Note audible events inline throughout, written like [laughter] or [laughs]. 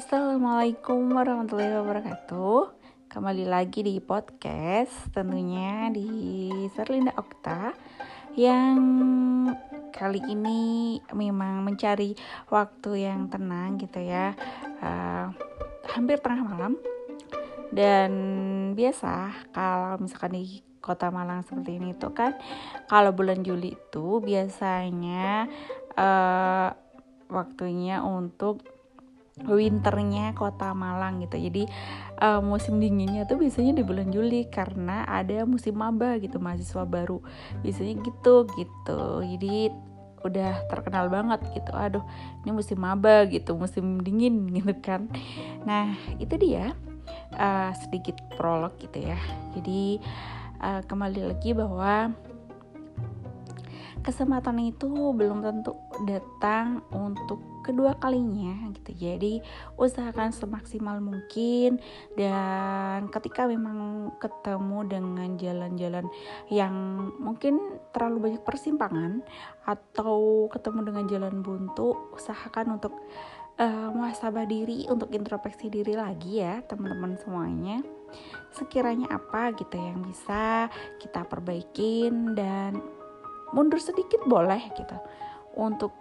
Assalamualaikum warahmatullahi wabarakatuh. Kembali lagi di podcast Tentunya di Serlinda Okta Yang kali ini memang mencari waktu yang tenang gitu ya. Uh, Hampir tengah malam. Dan biasa kalau misalkan di kota Malang seperti ini tuh kan Kalau bulan Juli itu biasanya uh, waktunya untuk winternya kota Malang gitu. Jadi uh, musim dinginnya tuh biasanya di bulan Juli karena ada musim maba gitu mahasiswa baru. Biasanya gitu gitu. Jadi udah terkenal banget gitu. Aduh ini musim maba gitu musim dingin [laughs] gitu kan. Nah itu dia uh, sedikit prolog gitu ya. Jadi uh, kembali lagi bahwa kesempatan itu belum tentu datang untuk kedua kalinya gitu. Jadi usahakan semaksimal mungkin dan ketika memang ketemu dengan jalan-jalan yang mungkin terlalu banyak persimpangan atau ketemu dengan jalan buntu usahakan untuk uh, muhasabah diri untuk introspeksi diri lagi ya teman-teman semuanya. Sekiranya apa gitu yang bisa kita perbaikin dan mundur sedikit boleh gitu. Untuk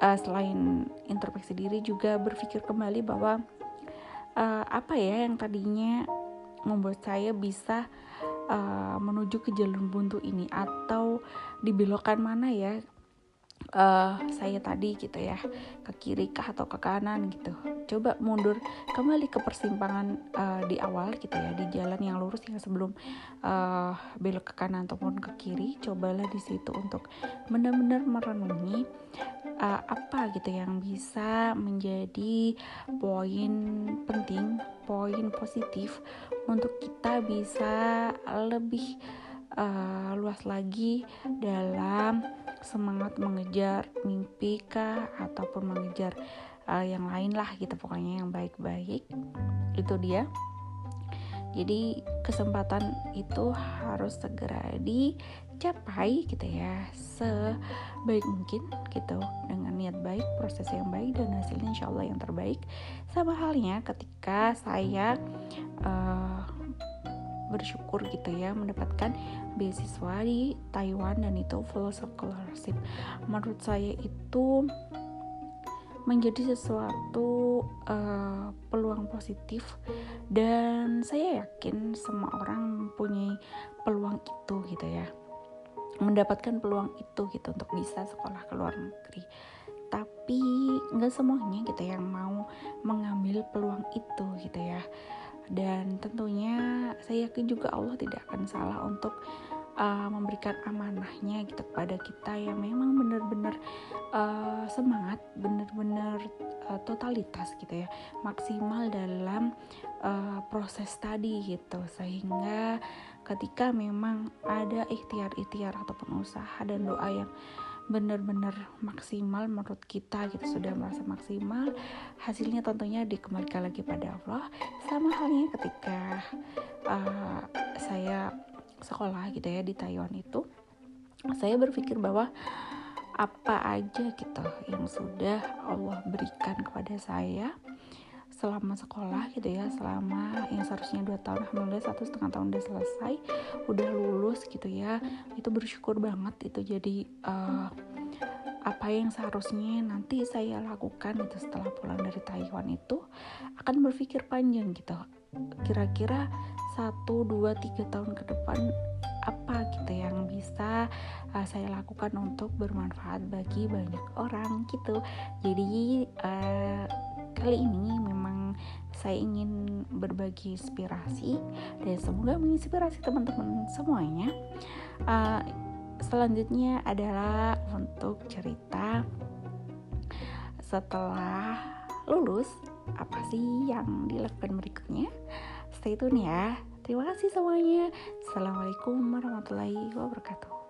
uh, selain introspeksi diri juga berpikir kembali bahwa uh, apa ya yang tadinya membuat saya bisa uh, menuju ke jalur buntu ini atau dibelokkan mana ya uh, saya tadi gitu ya ke kiri kah atau ke kanan gitu. Coba mundur kembali ke persimpangan uh, di awal gitu ya di jalan yang lurus yang sebelum uh, belok ke kanan ataupun ke kiri. Cobalah di situ untuk benar-benar merenungi uh, apa gitu yang bisa menjadi poin penting poin positif untuk kita bisa lebih uh, luas lagi dalam semangat mengejar mimpi kah ataupun mengejar uh, yang lain lah gitu pokoknya yang baik-baik. Itu dia. Jadi kesempatan itu harus segera dicapai gitu ya. Sebaik mungkin gitu dengan niat baik proses yang baik dan hasilnya insya Allah yang terbaik. Sama halnya ketika saya bersyukur gitu ya mendapatkan beasiswa di Taiwan dan itu full scholarship. Menurut saya itu menjadi sesuatu uh, peluang positif dan saya yakin semua orang mempunyai peluang itu gitu ya. Mendapatkan peluang itu gitu untuk bisa sekolah ke luar negeri. Tapi nggak semuanya gitu yang mau mengambil peluang itu gitu ya dan tentunya saya yakin juga Allah tidak akan salah untuk uh, memberikan amanahnya gitu kepada kita yang memang benar-benar uh, semangat, benar-benar uh, totalitas gitu ya, maksimal dalam uh, proses tadi gitu. Sehingga ketika memang ada ikhtiar-ikhtiar ataupun usaha dan doa yang benar-benar maksimal menurut kita gitu sudah merasa maksimal. Hasilnya tentunya dikembalikan lagi pada Allah. Sama halnya ketika uh, saya sekolah gitu ya di Taiwan itu saya berpikir bahwa apa aja gitu yang sudah Allah berikan kepada saya selama sekolah gitu ya selama yang seharusnya dua tahun alhamdulillah satu setengah tahun udah selesai udah lulus gitu ya itu bersyukur banget itu jadi uh, apa yang seharusnya nanti saya lakukan itu setelah pulang dari Taiwan itu akan berpikir panjang gitu. Kira-kira satu dua tiga tahun ke depan apa gitu yang bisa uh, saya lakukan untuk bermanfaat bagi banyak orang gitu. Jadi uh, kali ini memang saya ingin berbagi inspirasi dan semoga menginspirasi teman-teman semuanya. Uh, selanjutnya adalah untuk cerita. Setelah lulus apa sih yang dilakukan berikutnya? Stay tune ya. Terima kasih semuanya. Assalamualaikum warahmatullahi wabarakatuh